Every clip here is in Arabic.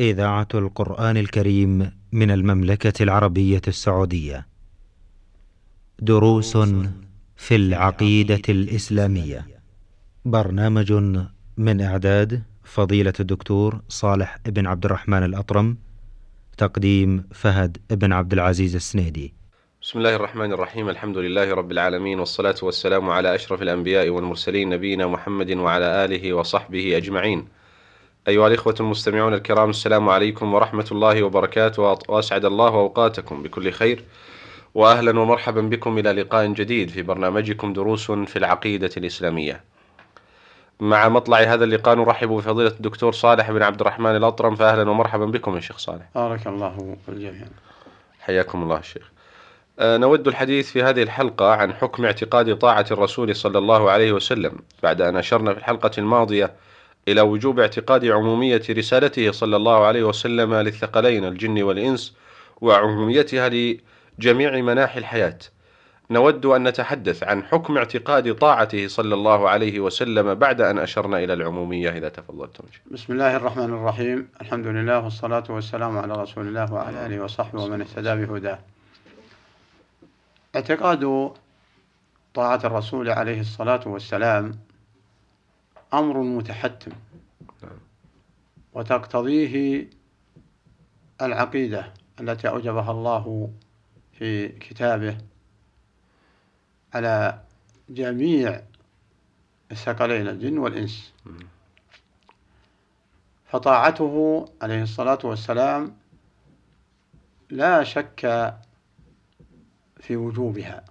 إذاعة القرآن الكريم من المملكة العربية السعودية. دروس في العقيدة الإسلامية. برنامج من إعداد فضيلة الدكتور صالح بن عبد الرحمن الأطرم. تقديم فهد بن عبد العزيز السنيدي. بسم الله الرحمن الرحيم الحمد لله رب العالمين والصلاة والسلام على أشرف الأنبياء والمرسلين نبينا محمد وعلى آله وصحبه أجمعين أيها الإخوة المستمعون الكرام السلام عليكم ورحمة الله وبركاته. وأسعد الله أوقاتكم بكل خير وأهلا ومرحبا بكم إلى لقاء جديد في برنامجكم دروس في العقيدة الإسلامية. مع مطلع هذا اللقاء نرحب بفضيلة الدكتور صالح بن عبد الرحمن الأطرم فأهلا ومرحبا بكم يا شيخ صالح. بارك الله الجميع. حياكم الله الشيخ آه، نود الحديث في هذه الحلقة عن حكم اعتقاد طاعة الرسول صلى الله عليه وسلم بعد أن أشرنا في الحلقة الماضية إلى وجوب اعتقاد عمومية رسالته صلى الله عليه وسلم للثقلين الجن والإنس وعموميتها لجميع مناحي الحياة. نود أن نتحدث عن حكم اعتقاد طاعته صلى الله عليه وسلم بعد أن أشرنا إلى العمومية. إذا تفضلتم. بسم الله الرحمن الرحيم. الحمد لله والصلاة والسلام على رسول الله وعلى آله وصحبه ومن اهتدى بهداه. اعتقاد طاعة الرسول عليه الصلاة والسلام أمر متحتم. وتقتضيه العقيدة التي أوجبها الله في كتابه على جميع الثقلين الجن والإنس. فطاعته عليه الصلاة والسلام لا شك في وجوبها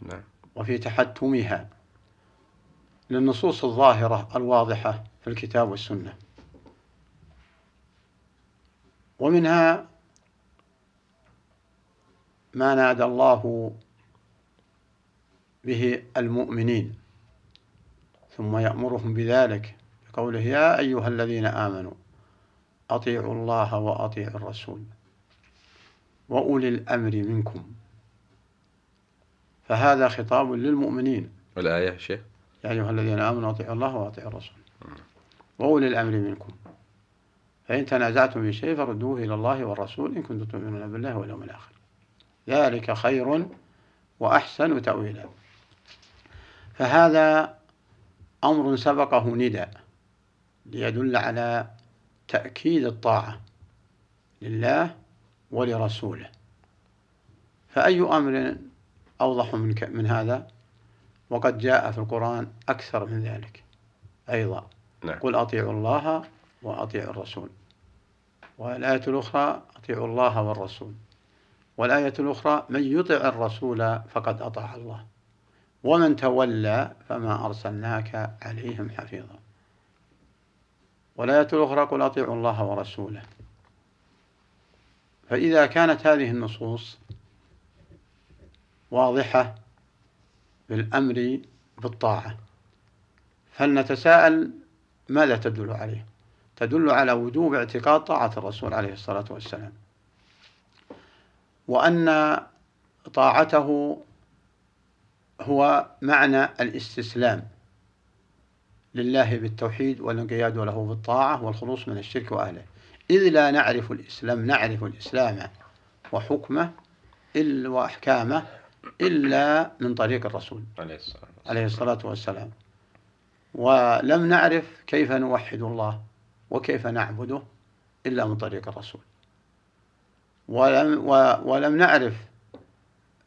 نعم. وفي تحتمها. للنصوص الظاهرة الواضحة في الكتاب والسنة. ومنها ما نادى الله به المؤمنين ثم يأمرهم بذلك بقوله يا أيها الذين آمنوا أطيعوا الله وأطيعوا الرسول وأولي الأمر منكم. فهذا خطاب للمؤمنين. والآية شيخ؟ يا أيها الذين آمنوا أطيعوا الله وأطيعوا الرسول. وأولي الأمر منكم. فإن تنازعتم في شيء فردوه إلى الله والرسول إن كنتم تؤمنون بالله واليوم الآخر. ذلك خير وأحسن تأويلا. فهذا أمر سبقه نداء ليدل على تأكيد الطاعة لله ولرسوله. فأي أمر أوضح من, من هذا؟ وقد جاء في القرآن أكثر من ذلك. أيضا نعم. قل أطيعوا الله وأطيعوا الرسول. والآية الأخرى أطيعوا الله والرسول. والآية الأخرى من يطع الرسول فقد أطاع الله. ومن تولى فما أرسلناك عليهم حفيظا. والآية الأخرى قل أطيعوا الله ورسوله. فإذا كانت هذه النصوص واضحة بالأمر بالطاعة. فلنتساءل ماذا تدل عليه؟ تدل على وجوب اعتقاد طاعة الرسول عليه الصلاة والسلام. وأن طاعته هو معنى الاستسلام لله بالتوحيد والانقياد له بالطاعة والخلوص من الشرك وأهله. إذ لا نعرف الإسلام نعرف الإسلام وحكمه إلا وأحكامه إلا من طريق الرسول. عليه الصلاة عليه الصلاة والسلام. ولم نعرف كيف نوحد الله وكيف نعبده إلا من طريق الرسول. ولم, ولم نعرف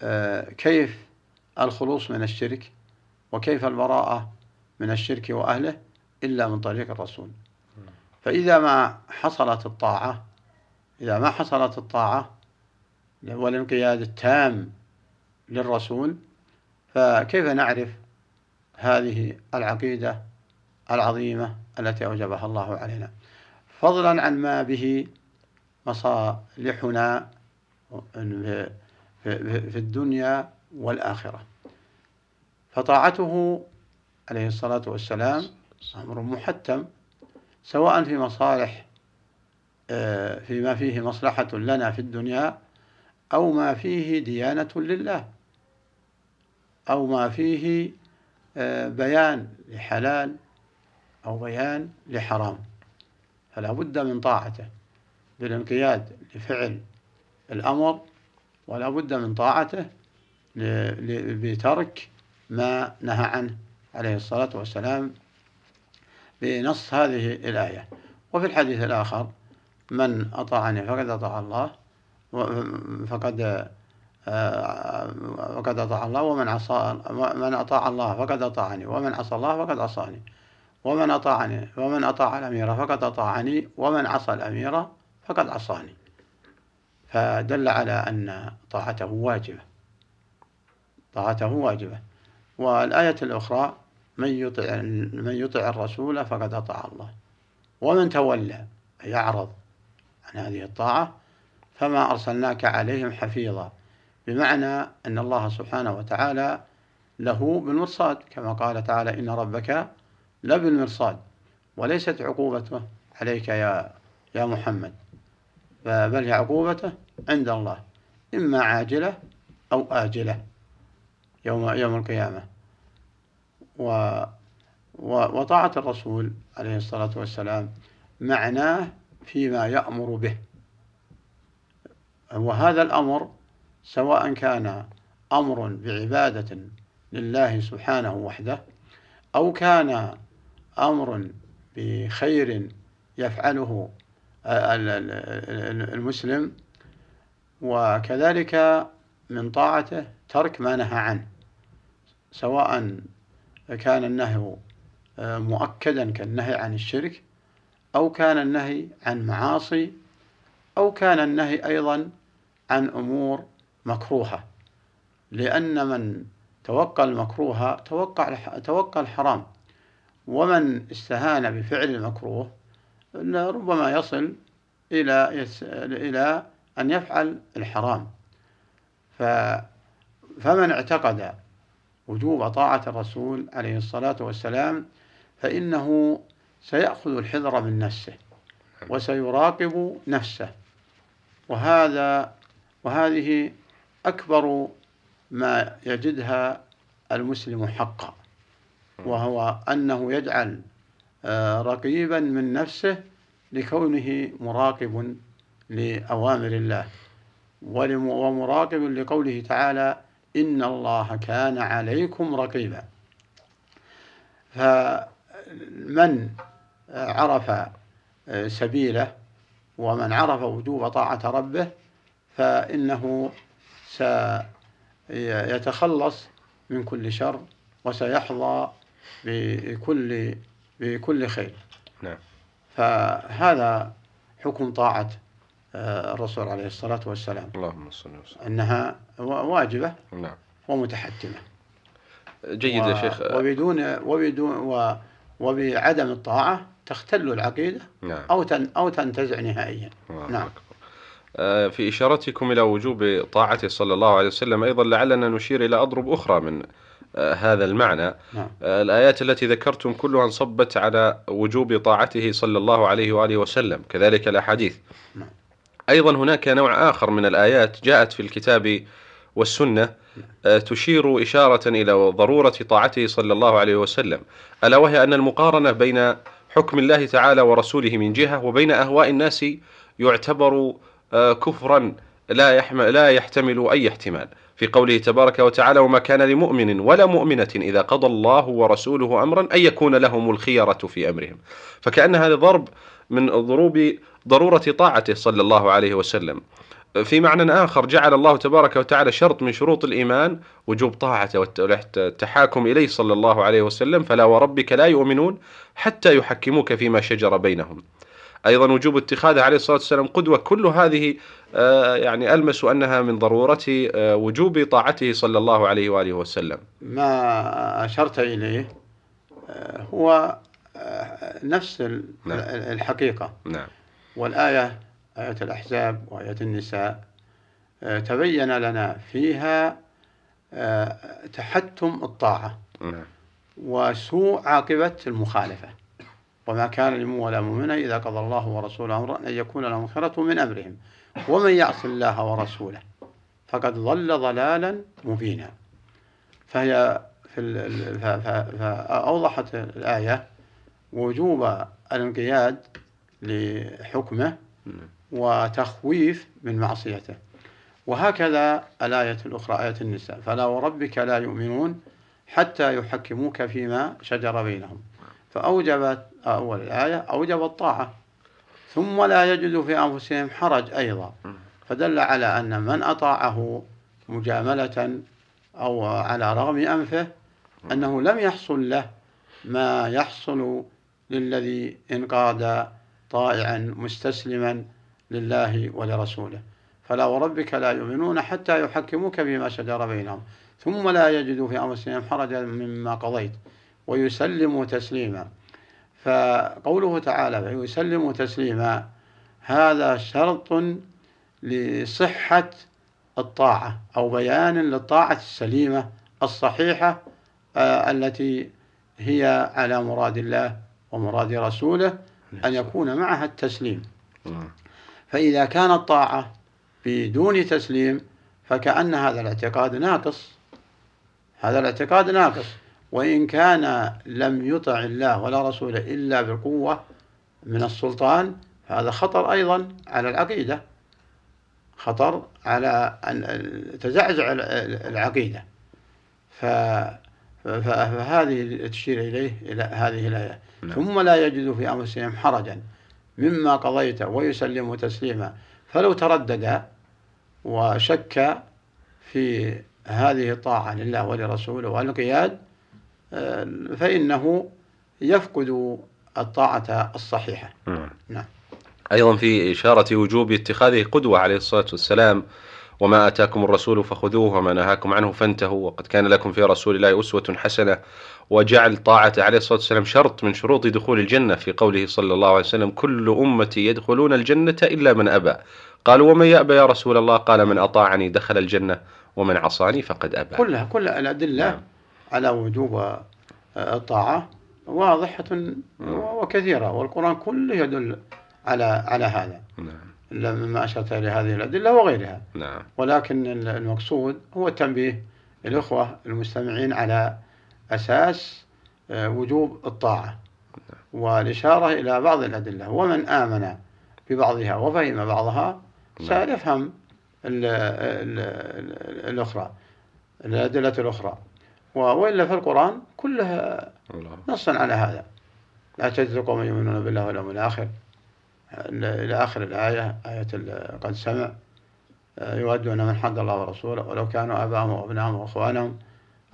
آه، كيف الخلوص من الشرك وكيف البراءة من الشرك وأهله إلا من طريق الرسول. فإذا ما حصلت الطاعة إذا ما حصلت الطاعة والانقياد التام للرسول فكيف نعرف هذه العقيدة العظيمة التي أوجبها الله علينا؟ فضلا عن ما به مصالحنا في الدنيا والآخرة. فطاعته عليه الصلاة والسلام أمر محتم سواء في مصالح فيما فيه مصلحة لنا في الدنيا أو ما فيه ديانة لله. أو ما فيه آه، بيان لحلال أو بيان لحرام. فلا بد من طاعته بالانقياد لفعل الأمر ولا بد من طاعته بترك ما نهى عنه عليه الصلاة والسلام بنص هذه الآية. وفي الحديث الآخر من أطاعني فقد أطاع الله فقد فقد أطاع الله ومن عصى من أطاع الله فقد أطاعني ومن عصى الله فقد عصاني ومن أطاعني ومن أطاع الأمير فقد أطاعني ومن عصى الأمير فقد عصاني. فدل على أن طاعته واجبة. طاعته واجبة. والآية الأخرى من يطع من يطع الرسول فقد أطاع الله. ومن تولى يعرض عن هذه الطاعة فما أرسلناك عليهم حفيظا. بمعنى أن الله سبحانه وتعالى له بالمرصاد كما قال تعالى إن ربك لبالمرصاد. وليست عقوبته عليك يا يا محمد بل هي عقوبته عند الله إما عاجلة أو آجلة يوم يوم القيامة. و وطاعة الرسول عليه الصلاة والسلام معناه فيما يأمر به. وهذا الأمر سواء كان أمر بعبادة لله سبحانه وحده أو كان أمر بخير يفعله المسلم وكذلك من طاعته ترك ما نهى عنه سواء كان النهي مؤكدا كالنهي عن الشرك أو كان النهي عن معاصي أو كان النهي أيضا عن أمور مكروهة. لأن من توقع المكروه توقع توقع الحرام. ومن استهان بفعل المكروه ربما يصل إلى يس... إلى أن يفعل الحرام. ف... فمن اعتقد وجوب طاعة الرسول عليه الصلاة والسلام فإنه سيأخذ الحذر من نفسه وسيراقب نفسه. وهذا وهذه أكبر ما يجدها المسلم حقا وهو أنه يجعل آه، رقيبا من نفسه لكونه مراقب لأوامر الله ومراقب لقوله تعالى إن الله كان عليكم رقيبا. فمن عرف آه، سبيله ومن عرف وجوب طاعة ربه فإنه سيتخلص من كل شر وسيحظى بكل بكل خير. نعم. فهذا حكم طاعة آه، الرسول عليه الصلاة والسلام. اللهم صل وسلم. أنها واجبة نعم. ومتحتمة. جيد يا شيخ. وبدون وبدون وبعدم الطاعة تختل العقيدة نعم. أو تن أو تنتزع نهائيا. نعم. آه، في إشارتكم إلى وجوب طاعته صلى الله عليه وسلم أيضا لعلنا نشير إلى أضرب أخرى من آه، هذا المعنى نعم. آه، الآيات التي ذكرتم كلها انصبت على وجوب طاعته صلى الله عليه وآله وسلم كذلك الأحاديث نعم. أيضا هناك نوع آخر من الآيات جاءت في الكتاب والسنة تشير إشارة إلى ضرورة طاعته صلى الله عليه وسلم ألا وهي أن المقارنة بين حكم الله تعالى ورسوله من جهة وبين أهواء الناس يعتبر آه، كفرا لا يحمل لا يحتمل أي احتمال. في قوله تبارك وتعالى وما كان لمؤمن ولا مؤمنة إذا قضى الله ورسوله أمرا أن يكون لهم الخيرة في أمرهم. فكأن هذا ضرب من ضروب ضرورة طاعته صلى الله عليه وسلم. في معنى آخر جعل الله تبارك وتعالى شرط من شروط الإيمان وجوب طاعته والتحاكم إليه صلى الله عليه وسلم فلا وربك لا يؤمنون حتى يحكموك فيما شجر بينهم. أيضا وجوب اتخاذه عليه الصلاة والسلام قدوة. كل هذه آه، يعني ألمس أنها من ضرورة آه، وجوب طاعته صلى الله عليه وآله وسلم. ما أشرت إليه آه، هو نفس نعم. الحقيقة. نعم. والآية آية الأحزاب وآية النساء تبين لنا فيها تحتم الطاعة. نعم. وسوء عاقبة المخالفة. وما كان لمؤمن ولا مؤمنة إذا قضى الله ورسوله أمرا أن يكون لهم خيرة من أمرهم. ومن يعص الله ورسوله فقد ضل ضلالا مبينا. فهي في فأوضحت الآية وجوب الانقياد لحكمه وتخويف من معصيته. وهكذا الآية الأخرى آية النساء. فلا وربك لا يؤمنون حتى يحكموك فيما شجر بينهم. فأوجبت أول الآية أوجب الطاعة. ثم لا يجد في أنفسهم حرج أيضا. فدل على أن من أطاعه مجاملة أو على رغم أنفه أنه لم يحصل له ما يحصل للذي انقاد طائعا مستسلما لله ولرسوله. فلا وربك لا يؤمنون حتى يحكموك فيما شجر بينهم. ثم لا يجدوا في أنفسهم حرجا مما قضيت. ويسلموا تسليما. فقوله تعالى فيسلموا تسليما هذا شرط لصحة الطاعة أو بيان للطاعة السليمة الصحيحة آه التي هي على مراد الله ومراد رسوله أن يكون معها التسليم. فإذا كانت طاعة بدون تسليم فكأن هذا الاعتقاد ناقص. هذا الاعتقاد ناقص. وإن كان لم يطع الله ولا رسوله إلا بالقوة من السلطان هذا خطر أيضا على العقيدة. خطر على أن تزعزع العقيدة. فهذه تشير إليه إلى هذه الآية. نعم. ثم لا يجد في أنفسهم حرجا مما قضيت ويسلم تسليما. فلو تردد وشك في هذه الطاعة لله ولرسوله والقياد فإنه يفقد الطاعة الصحيحة. نعم. أيضا في إشارة وجوب اتخاذه قدوة عليه الصلاة والسلام وما آتاكم الرسول فخذوه وما نهاكم عنه فانتهوا وقد كان لكم في رسول الله أسوة حسنة وجعل طاعة عليه الصلاة والسلام شرط من شروط دخول الجنة في قوله صلى الله عليه وسلم كل أمتي يدخلون الجنة إلا من أبى قالوا ومن يأبى يا رسول الله؟ قال من أطاعني دخل الجنة ومن عصاني فقد أبى كلها كل الأدلة نعم. على وجوب الطاعة واضحة وكثيرة والقرآن كله يدل على على هذا. نعم. مما أشرت إلى هذه الأدلة وغيرها. نعم. ولكن المقصود هو تنبيه الأخوة المستمعين على أساس آه، وجوب الطاعة. نعم. والإشارة إلى بعض الأدلة ومن آمن ببعضها وفهم بعضها نعم. سيفهم الأخرى الأدلة الأخرى. وإلا في القرآن كلها نصا على هذا. لا تجد قوم يؤمنون بالله واليوم الآخر. إلى آخر الآية آية قد سمع. يودون من حد الله ورسوله. ولو كانوا آباءهم وأبنائهم وإخوانهم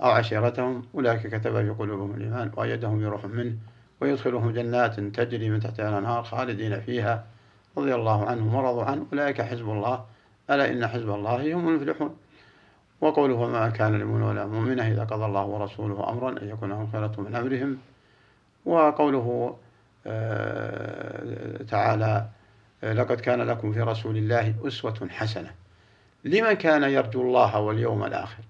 أو عشيرتهم أولئك كتب في قلوبهم الإيمان وأيدهم بروح منه ويدخلهم جنات تجري من تحتها الأنهار خالدين فيها. رضي الله عنهم ورضوا عنه. أولئك حزب الله. ألا إن حزب الله هم المفلحون. وقوله ما كان لمؤمن ولا مؤمنة إذا قضى الله ورسوله أمرا أن يكون لهم خيرة من أمرهم وقوله آه، تعالى لقد كان لكم في رسول الله أسوة حسنة لمن كان يرجو الله واليوم الآخر؟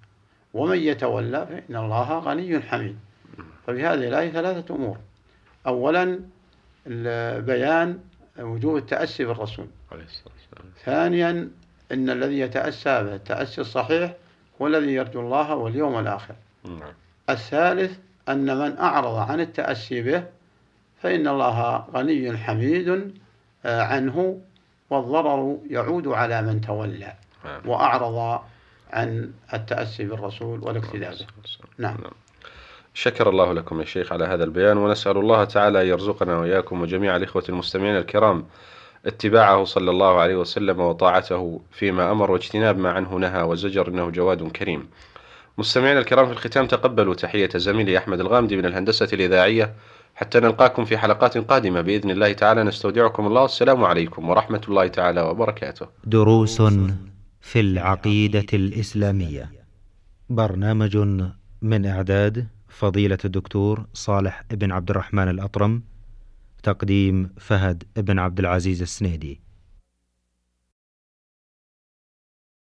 ومن يتولى فإن الله غني حميد. ففي هذه الآية ثلاثة أمور. أولا بيان وجوب التأسي بالرسول. ثانيا أن الذي يتأسى به التأسي الصحيح هو الذي يرجو الله واليوم الآخر نعم. الثالث أن من أعرض عن التأسي به فإن الله غني حميد آه، عنه والضرر يعود على من تولى نعم. وأعرض عن التأسي بالرسول والاقتداء به نعم. نعم شكر الله لكم يا شيخ على هذا البيان ونسأل الله تعالى يرزقنا وإياكم وجميع الإخوة المستمعين الكرام اتباعه صلى الله عليه وسلم وطاعته فيما أمر واجتناب ما عنه نهى وزجر إنه جواد كريم. مستمعينا الكرام في الختام تقبلوا تحية زميلي أحمد الغامدي من الهندسة الإذاعية. حتى نلقاكم في حلقات قادمة بإذن الله تعالى. نستودعكم الله. السلام عليكم ورحمة الله تعالى وبركاته. دروس في العقيدة الإسلامية. برنامج من إعداد فضيلة الدكتور صالح بن عبد الرحمن الأطرم. تقديم فهد بن عبد العزيز السنيدي.